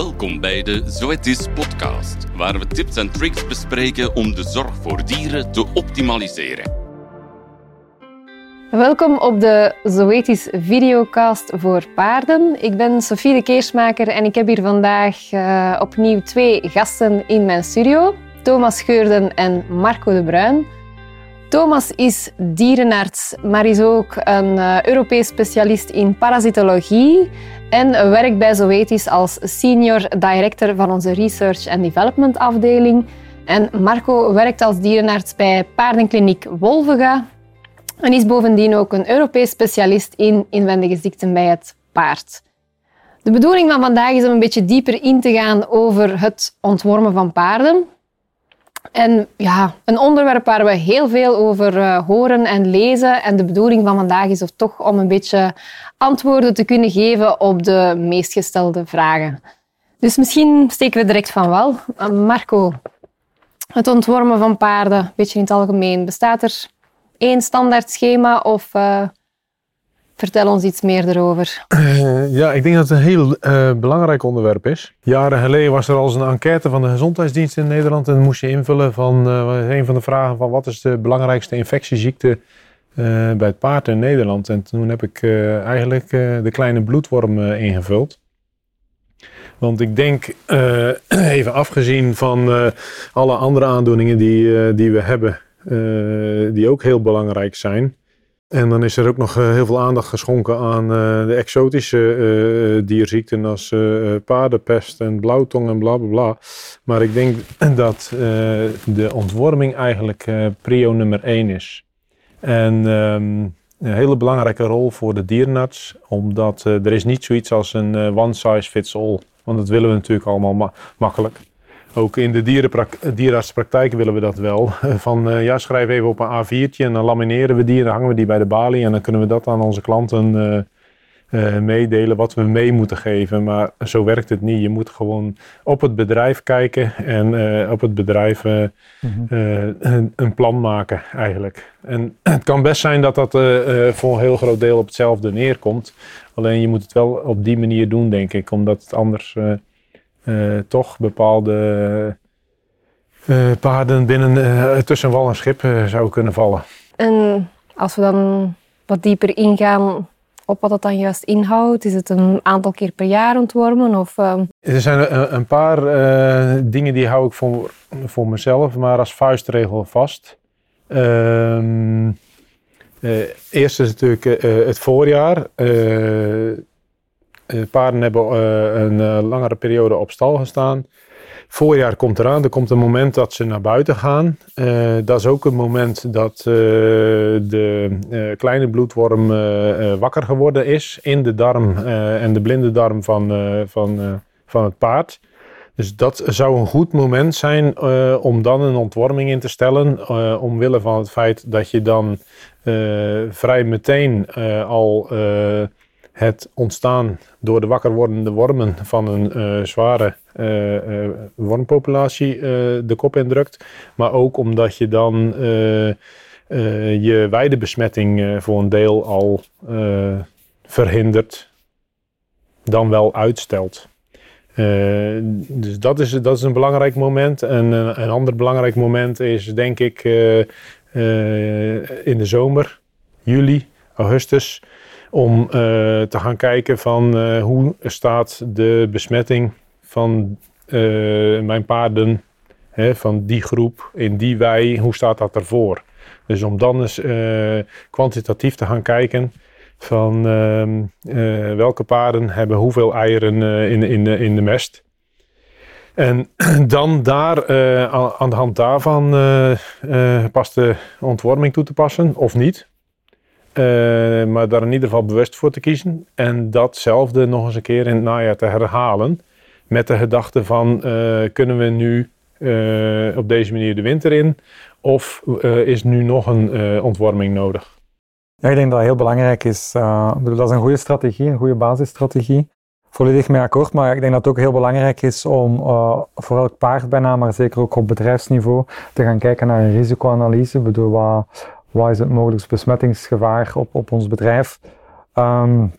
Welkom bij de Zoetis podcast, waar we tips en tricks bespreken om de zorg voor dieren te optimaliseren. Welkom op de Zoetis videocast voor paarden. Ik ben Sofie de Keersmaker en ik heb hier vandaag uh, opnieuw twee gasten in mijn studio. Thomas Geurden en Marco de Bruin. Thomas is dierenarts, maar is ook een uh, Europees specialist in parasitologie en werkt bij Zoetis als senior director van onze research and development afdeling. En Marco werkt als dierenarts bij paardenkliniek Wolvega en is bovendien ook een Europees specialist in inwendige ziekten bij het paard. De bedoeling van vandaag is om een beetje dieper in te gaan over het ontwormen van paarden. En ja, een onderwerp waar we heel veel over uh, horen en lezen. En de bedoeling van vandaag is of toch om een beetje antwoorden te kunnen geven op de meest gestelde vragen. Dus misschien steken we direct van wel. Uh, Marco, het ontwormen van paarden, een beetje in het algemeen. Bestaat er één standaard schema of uh, Vertel ons iets meer erover. Uh, ja, ik denk dat het een heel uh, belangrijk onderwerp is. Jaren geleden was er al eens een enquête van de gezondheidsdienst in Nederland. En moest je invullen van uh, een van de vragen van wat is de belangrijkste infectieziekte bij het paard in Nederland. En toen heb ik eigenlijk de kleine bloedworm ingevuld. Want ik denk, even afgezien van alle andere aandoeningen die, die we hebben, die ook heel belangrijk zijn en dan is er ook nog eh, heel veel aandacht geschonken aan uh, de exotische uh, dierziekten als paardenpest en blauwtong en bla bla bla. Maar ik denk dat de ontworming eigenlijk prio nummer één is. En um, een hele belangrijke rol voor de dierenarts, omdat er is niet zoiets als een one size fits all. Want dat willen we natuurlijk allemaal ma makkelijk. Ook in de dierenartspraktijk willen we dat wel. Van uh, ja, schrijf even op een A4'tje en dan lamineren we die en dan hangen we die bij de balie. En dan kunnen we dat aan onze klanten uh, uh, meedelen wat we mee moeten geven. Maar zo werkt het niet. Je moet gewoon op het bedrijf kijken en op het bedrijf mm -hmm. een plan maken eigenlijk. En het kan best zijn dat dat voor een heel groot deel op hetzelfde neerkomt. Alleen je moet het wel op die manier doen, denk ik. Omdat het anders uh, toch bepaalde uh, paarden binnen uh, tussen wal en schip zou kunnen vallen. En als we dan wat dieper ingaan op wat dat dan juist inhoudt, is het een aantal keer per jaar ontwormen? Of, Er zijn een, een paar dingen die hou ik voor, voor mezelf, maar als vuistregel vast. Ehm, eerst is natuurlijk het voorjaar. Eh, paarden hebben eh, een eh, langere periode op stal gestaan. Voorjaar komt eraan, er komt een moment dat ze naar buiten gaan. dat is ook een moment dat de kleine bloedworm wakker geworden is in de darm en de blinde darm van, van, van het paard. Dus dat zou een goed moment zijn om dan een ontworming in te stellen. omwille van het feit dat je dan vrij meteen al het ontstaan door de wakker wordende wormen van een uh, zware uh, uh, wormpopulatie de kop indrukt. Maar ook omdat je dan je weidebesmetting voor een deel al verhindert, dan wel uitstelt. dus dat is, dat is een belangrijk moment. En een ander belangrijk moment is denk ik in de zomer, juli, augustus om uh, te gaan kijken van uh, hoe staat de besmetting van uh, mijn paarden, hè, van die groep in die wei, hoe staat dat ervoor? Dus om dan eens kwantitatief te gaan kijken van ehm, welke paarden hebben hoeveel eieren in, in, de, in de mest. En dan daar, aan de hand daarvan pas de ontworming toe te passen of niet. Uh, maar daar in ieder geval bewust voor te kiezen. En datzelfde nog eens een keer in het najaar te herhalen. Met de gedachte van, uh, kunnen we nu uh, op deze manier de winter in? Of is nu nog een ontworming nodig? Ja, ik denk dat het heel belangrijk is. dat is een goede strategie, een goede basisstrategie. Volledig mee akkoord, maar ik denk dat het ook heel belangrijk is om voor elk paard bijna, maar zeker ook op bedrijfsniveau, te gaan kijken naar een risicoanalyse. Bedoel, wat, wat is het mogelijk besmettingsgevaar op, op ons bedrijf. Um,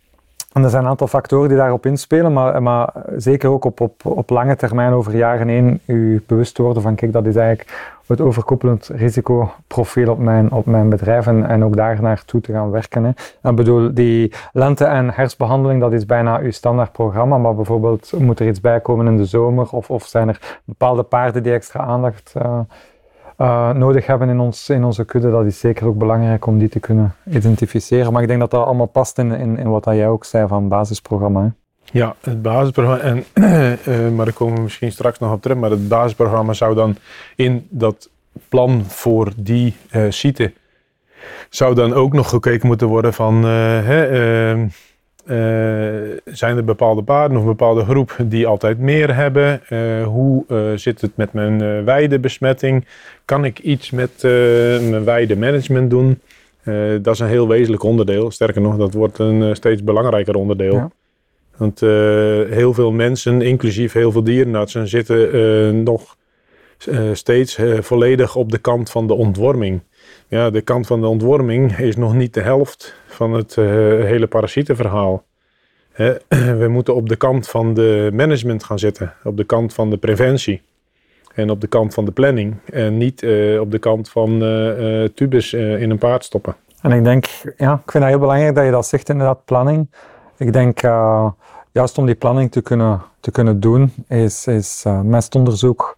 En er zijn een aantal factoren die daarop inspelen, maar, maar zeker ook op, op, op lange termijn, over jaren heen, u bewust worden van, kijk, dat is eigenlijk het overkoepelend risicoprofiel op mijn, op mijn bedrijf en, ook daar naartoe te gaan werken. Hè. En bedoel, die lente- en herfstbehandeling, dat is bijna uw standaard programma, maar bijvoorbeeld moet er iets bij komen in de zomer of, of zijn er bepaalde paarden die extra aandacht uh, uh, nodig hebben in, ons, in onze kudde, dat is zeker ook belangrijk om die te kunnen identificeren. Maar ik denk dat dat allemaal past in, in, in wat jij ook zei van basisprogramma. Hè. Ja, het basisprogramma, en, uh, maar daar komen we misschien straks nog op terug, maar het basisprogramma zou dan in dat plan voor die uh, site, zou dan ook nog gekeken moeten worden van, hè, zijn er bepaalde paarden of een bepaalde groep die altijd meer hebben? hoe zit het met mijn weidebesmetting? Kan ik iets met mijn weidemanagement doen? dat is een heel wezenlijk onderdeel. Sterker nog, dat wordt een steeds belangrijker onderdeel. Ja. Want uh, heel veel mensen, inclusief heel veel dierenartsen, zitten uh, nog uh, steeds volledig op de kant van de ontworming. Ja, de kant van de ontworming is nog niet de helft van het hele parasietenverhaal. We moeten op de kant van de management gaan zitten, op de kant van de preventie. En op de kant van de planning. En niet op de kant van tubus in een paard stoppen. En ik denk, ja, ik vind het heel belangrijk dat je dat zegt, inderdaad, planning. Ik denk, juist om die planning te kunnen, te kunnen doen, is, is mestonderzoek,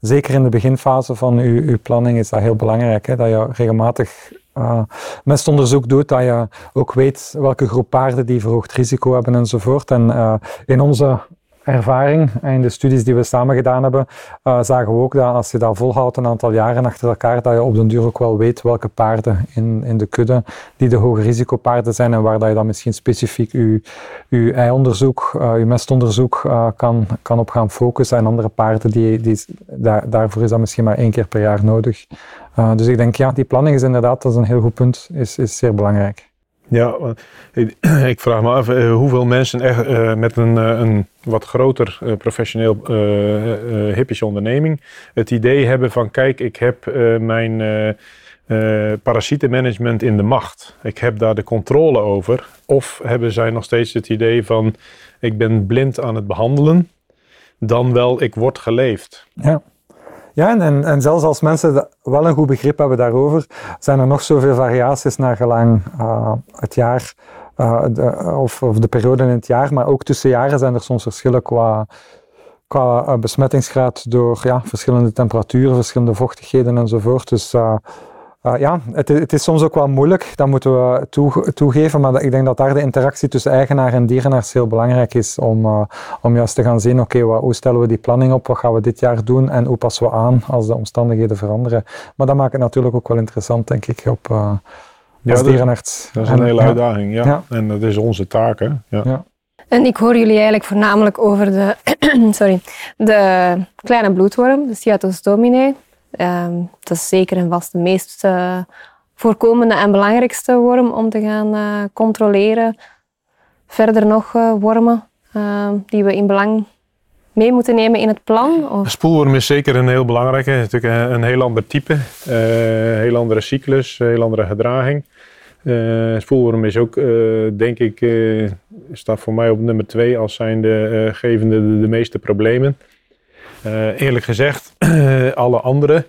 zeker in de beginfase van uw, uw planning, is dat heel belangrijk. Hè? Dat je regelmatig uh, mestonderzoek doet, dat je ook weet welke groep paarden die verhoogd risico hebben enzovoort. En in onze ervaring en de studies die we samen gedaan hebben, uh, zagen we ook dat als je dat volhoudt een aantal jaren achter elkaar, dat je op den duur ook wel weet welke paarden in, in de kudde die de hoge risicopaarden zijn en waar dat je dan misschien specifiek je, je eionderzoek, uh, je mestonderzoek uh, kan, kan op gaan focussen en andere paarden, die, die, daar, daarvoor is dat misschien maar één keer per jaar nodig. dus ik denk, ja, die planning is inderdaad, dat is een heel goed punt, is, is zeer belangrijk. Ja, ik vraag me af eh, hoeveel mensen echt met een, een wat groter professioneel hippische onderneming het idee hebben van kijk, ik heb mijn parasietenmanagement in de macht. Ik heb daar de controle over. Of hebben zij nog steeds het idee van ik ben blind aan het behandelen, dan wel ik word geleefd. Ja. Ja, en, en zelfs als mensen wel een goed begrip hebben daarover, zijn er nog zoveel variaties naar gelang uh, het jaar de, of, de periode in het jaar. Maar ook tussen jaren zijn er soms verschillen qua, qua uh, besmettingsgraad door ja, verschillende temperaturen, verschillende vochtigheden enzovoort. Dus uh, ja, het, het, is soms ook wel moeilijk, dat moeten we toe, toegeven, maar ik denk dat daar de interactie tussen eigenaar en dierenaars heel belangrijk is om, om juist te gaan zien, oké, hoe stellen we die planning op, wat gaan we dit jaar doen en hoe passen we aan als de omstandigheden veranderen. Maar dat maakt het natuurlijk ook wel interessant, denk ik, op, ja, als dierenarts. Dat is een hele uitdaging, ja. ja. En dat is onze taak, hè. Ja. En ik hoor jullie eigenlijk voornamelijk over de, sorry, de kleine bloedworm, de Ciatus domine. Um, dat is zeker en vast de meest uh, voorkomende en belangrijkste worm om te gaan uh, controleren. Verder nog uh, wormen die we in belang mee moeten nemen in het plan? Spoelworm is zeker een heel belangrijke. Natuurlijk een, een heel ander type, een heel andere cyclus, heel andere gedraging. spoelworm is ook, denk ik, staat voor mij op nummer twee als zijnde gevende de, de meeste problemen. Uh, eerlijk gezegd, alle andere,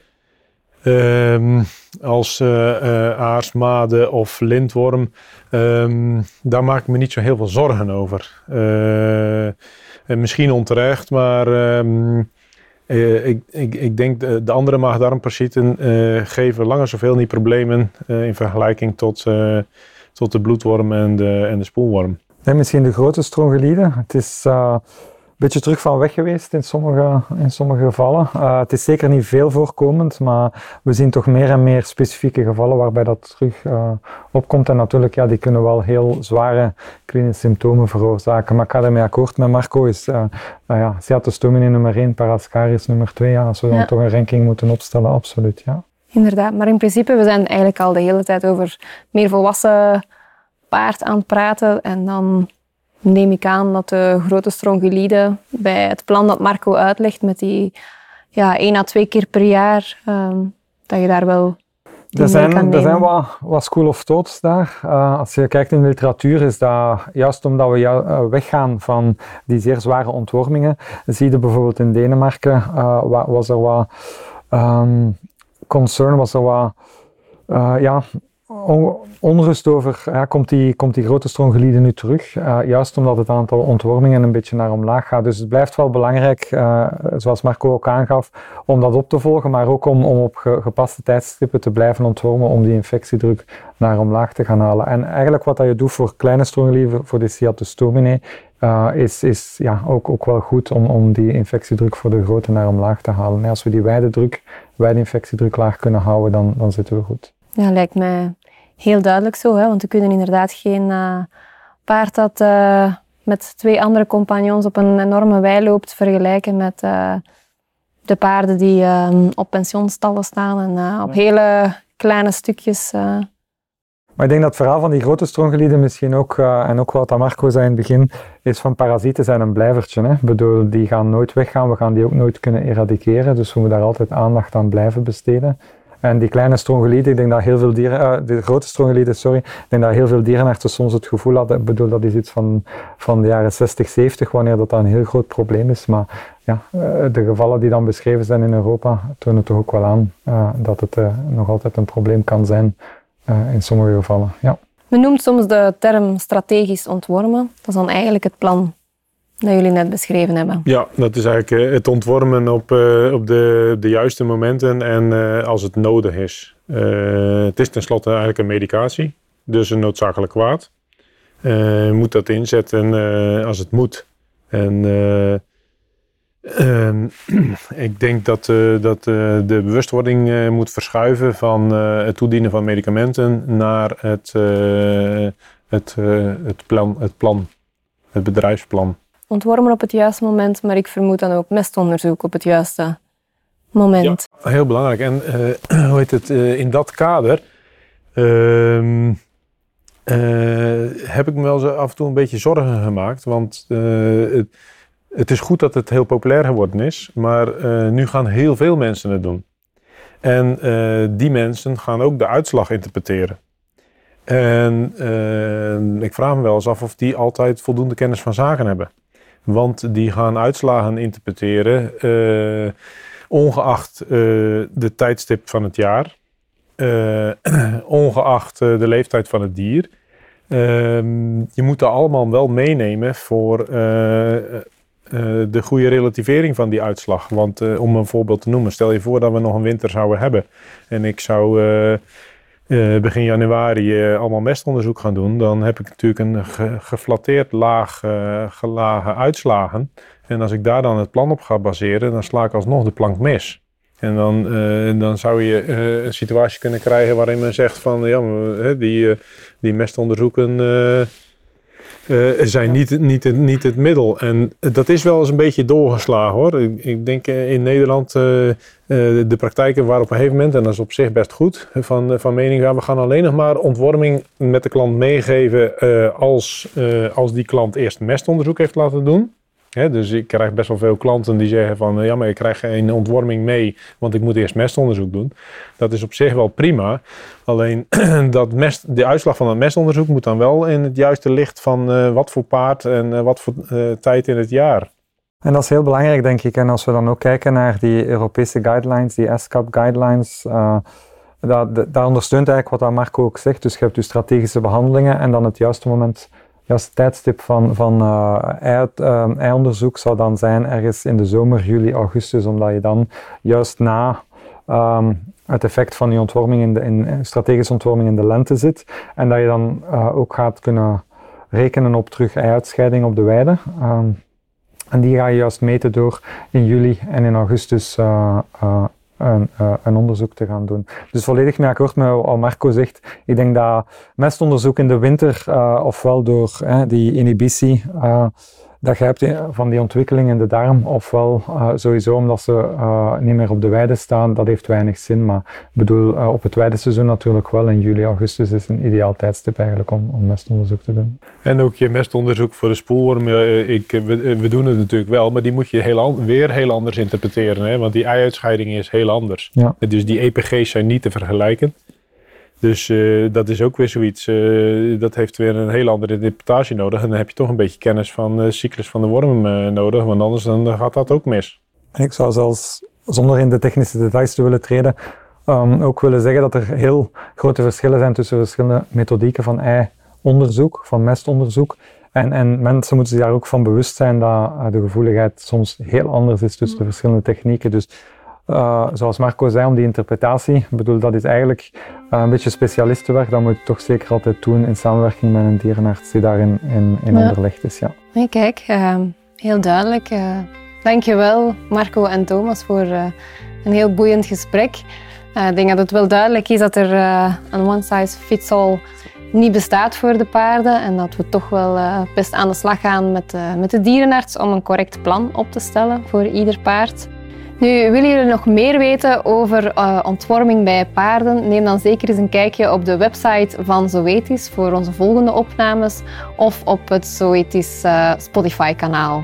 um, als uh, uh, aars, made of lintworm, um, daar maak ik me niet zo heel veel zorgen over. En misschien onterecht, maar um, ik, ik, ik, denk de, de andere maag-darmparasieten geven langer zoveel niet problemen in vergelijking tot, tot de bloedworm en de, en de spoelworm. Nee, misschien de grote strongelide. Het is beetje terug van weg geweest in sommige, in sommige gevallen. Uh, het is zeker niet veel voorkomend, maar we zien toch meer en meer specifieke gevallen waarbij dat terug uh, opkomt. En natuurlijk, ja, die kunnen wel heel zware klinische symptomen veroorzaken. Maar ik ga ermee akkoord met Marco. Is, uh, nou ja, nummer 1, Parascaris nummer 2. Ja, als we dan toch een ranking moeten opstellen, absoluut. Ja. Inderdaad, maar in principe, we zijn eigenlijk al de hele tijd over meer volwassen paard aan het praten. En dan neem ik aan dat de grote strongylide bij het plan dat Marco uitlegt met die ja, één à twee keer per jaar, um, dat je daar wel Er zijn, er zijn wat, wat school of thoughts daar. Eh, als je kijkt in de literatuur, is dat juist omdat we eh, weggaan van die zeer zware ontwormingen. Zie je bijvoorbeeld in Denemarken, eh, wa- was er wat ehm, concern, was er wat ja, onrust over, ja, komt, die, komt die grote stroomgelieden nu terug? Eh, juist omdat het aantal ontwormingen een beetje naar omlaag gaat. Dus het blijft wel belangrijk, eh, zoals Marco ook aangaf, om dat op te volgen, maar ook om, om op ge- gepaste tijdstippen te blijven ontwormen om die infectiedruk naar omlaag te gaan halen. En eigenlijk wat dat je doet voor kleine stroomgelieden, voor de Ciatostomine, eh, is, is ja, ook, ook wel goed om, om die infectiedruk voor de grote naar omlaag te halen. En als we die wijde druk, wijde infectiedruk laag kunnen houden, dan, dan zitten we goed. Ja, lijkt mij heel duidelijk zo. Hè? Want we kunnen inderdaad geen eh, paard dat eh, met twee andere compagnons op een enorme wei loopt vergelijken met eh, de paarden die eh, op pensioenstallen staan en op hele kleine stukjes. Maar ik denk dat het verhaal van die grote stroomgelieden misschien ook, en ook wat Marco zei in het begin, is van parasieten zijn een blijvertje. Hè? Ik bedoel, die gaan nooit weggaan, we gaan die ook nooit kunnen eradiceren, dus we moeten daar altijd aandacht aan blijven besteden. En die kleine stroomgelieden, ik denk dat heel veel dieren, eh, de grote stroomgelieden, sorry, ik denk dat heel veel dierenartsen soms het gevoel hadden, ik bedoel, dat is iets van, van de jaren 60, 70, wanneer dat een heel groot probleem is. Maar ja, eh, de gevallen die dan beschreven zijn in Europa, tonen toch ook wel aan eh, dat het nog altijd een probleem kan zijn in sommige gevallen. Ja. Men noemt soms de term strategisch ontwormen. Dat is dan eigenlijk het plan dat jullie net beschreven hebben. Ja, dat is eigenlijk eh, het ontwormen op, eh, op de, de juiste momenten en eh, als het nodig is. Het is tenslotte eigenlijk een medicatie, dus een noodzakelijk kwaad. Je moet dat inzetten als het moet. En eh, ehm, ik denk dat, dat de bewustwording moet verschuiven van het toedienen van medicamenten naar het, het, het, plan, het plan, het bedrijfsplan. Ontwormen op het juiste moment, maar ik vermoed dan ook mestonderzoek op het juiste moment. Heel belangrijk. En eh, hoe heet het, eh, in dat kader ehm, eh, heb ik me wel zo af en toe een beetje zorgen gemaakt. Want het, het is goed dat het heel populair geworden is, maar nu gaan heel veel mensen het doen. En die mensen gaan ook de uitslag interpreteren. En ik vraag me wel eens af of die altijd voldoende kennis van zaken hebben. Want die gaan uitslagen interpreteren, eh, ongeacht eh, de tijdstip van het jaar, eh, ongeacht de leeftijd van het dier. Ehm, je moet dat allemaal wel meenemen voor de goede relativering van die uitslag. Want om een voorbeeld te noemen, stel je voor dat we nog een winter zouden hebben en ik zou eh, begin januari eh, allemaal mestonderzoek gaan doen, dan heb ik natuurlijk een ge- geflatteerd laag eh, gelage uitslagen. En als ik daar dan het plan op ga baseren, dan sla ik alsnog de plank mis. En dan, dan zou je een situatie kunnen krijgen waarin men zegt van ja, die, die mestonderzoeken eh, zijn niet, niet, niet het middel. En dat is wel eens een beetje doorgeslagen hoor. Ik, ik denk eh, in Nederland eh, de praktijken waren op een gegeven moment, en dat is op zich best goed, van, van mening, ja, we gaan alleen nog maar ontworming met de klant meegeven als, als die klant eerst mestonderzoek heeft laten doen. Dus ik krijg best wel veel klanten die zeggen van eh, ja, maar ik krijg geen ontworming mee, want ik moet eerst mestonderzoek doen. Dat is op zich wel prima. Alleen dat mest, de uitslag van het mestonderzoek moet dan wel in het juiste licht van eh, wat voor paard en eh, wat voor tijd in het jaar. En dat is heel belangrijk, denk ik. En als we dan ook kijken naar die Europese guidelines, die SCAP guidelines, dat, dat, dat ondersteunt eigenlijk wat dat Marco ook zegt. Dus je hebt je strategische behandelingen en dan het juiste moment, juiste tijdstip van, van eh, eh, eionderzoek zou dan zijn ergens in de zomer, juli, augustus, omdat je dan juist na ehm, het effect van die ontworming in de, in, strategische ontworming in de lente zit. En dat je dan eh, ook gaat kunnen rekenen op terug ei-uitscheiding op de weide. Ehm, en die ga je juist meten door in juli en in augustus eh, eh, een, eh, een onderzoek te gaan doen. Dus volledig mee akkoord met wat Marco zegt. Ik denk dat mestonderzoek in de winter, eh, ofwel door die inhibitie eh, dat je hebt van die ontwikkeling in de darm, ofwel eh, sowieso omdat ze eh, niet meer op de weide staan, dat heeft weinig zin. Maar ik bedoel, eh, op het weideseizoen natuurlijk wel. In juli, augustus is een ideaal tijdstip eigenlijk om, om mestonderzoek te doen. En ook je mestonderzoek voor de spoelworm. Ik, we, we doen het natuurlijk wel, maar die moet je heel an- weer heel anders interpreteren. Hè? Want die ei-uitscheiding is heel anders. Ja. Dus die EPG's zijn niet te vergelijken. Dus eh, dat is ook weer zoiets, eh, dat heeft weer een hele andere interpretatie nodig. En dan heb je toch een beetje kennis van de cyclus van de worm nodig, want anders dan gaat dat ook mis. Ik zou zelfs, zonder in de technische details te willen treden, um, ook willen zeggen dat er heel grote verschillen zijn tussen verschillende methodieken van ei-onderzoek, van mestonderzoek. En, en mensen moeten zich daar ook van bewust zijn dat de gevoeligheid soms heel anders is tussen de mm. verschillende technieken. Dus uh, zoals Marco zei, om die interpretatie, ik bedoel, dat is eigenlijk uh, een beetje specialistenwerk. Dat moet je toch zeker altijd doen in samenwerking met een dierenarts die daarin in, in ja. onderlegd is. Ja. Nee, kijk, uh, heel duidelijk. dankjewel Marco en Thomas voor een heel boeiend gesprek. ik denk dat het wel duidelijk is dat er een one size fits all niet bestaat voor de paarden en dat we toch wel best aan de slag gaan met, met de dierenarts om een correct plan op te stellen voor ieder paard. Nu, willen jullie nog meer weten over uh, ontworming bij paarden? Neem dan zeker eens een kijkje op de website van Zoetis voor onze volgende opnames of op het Zoetis uh, Spotify-kanaal.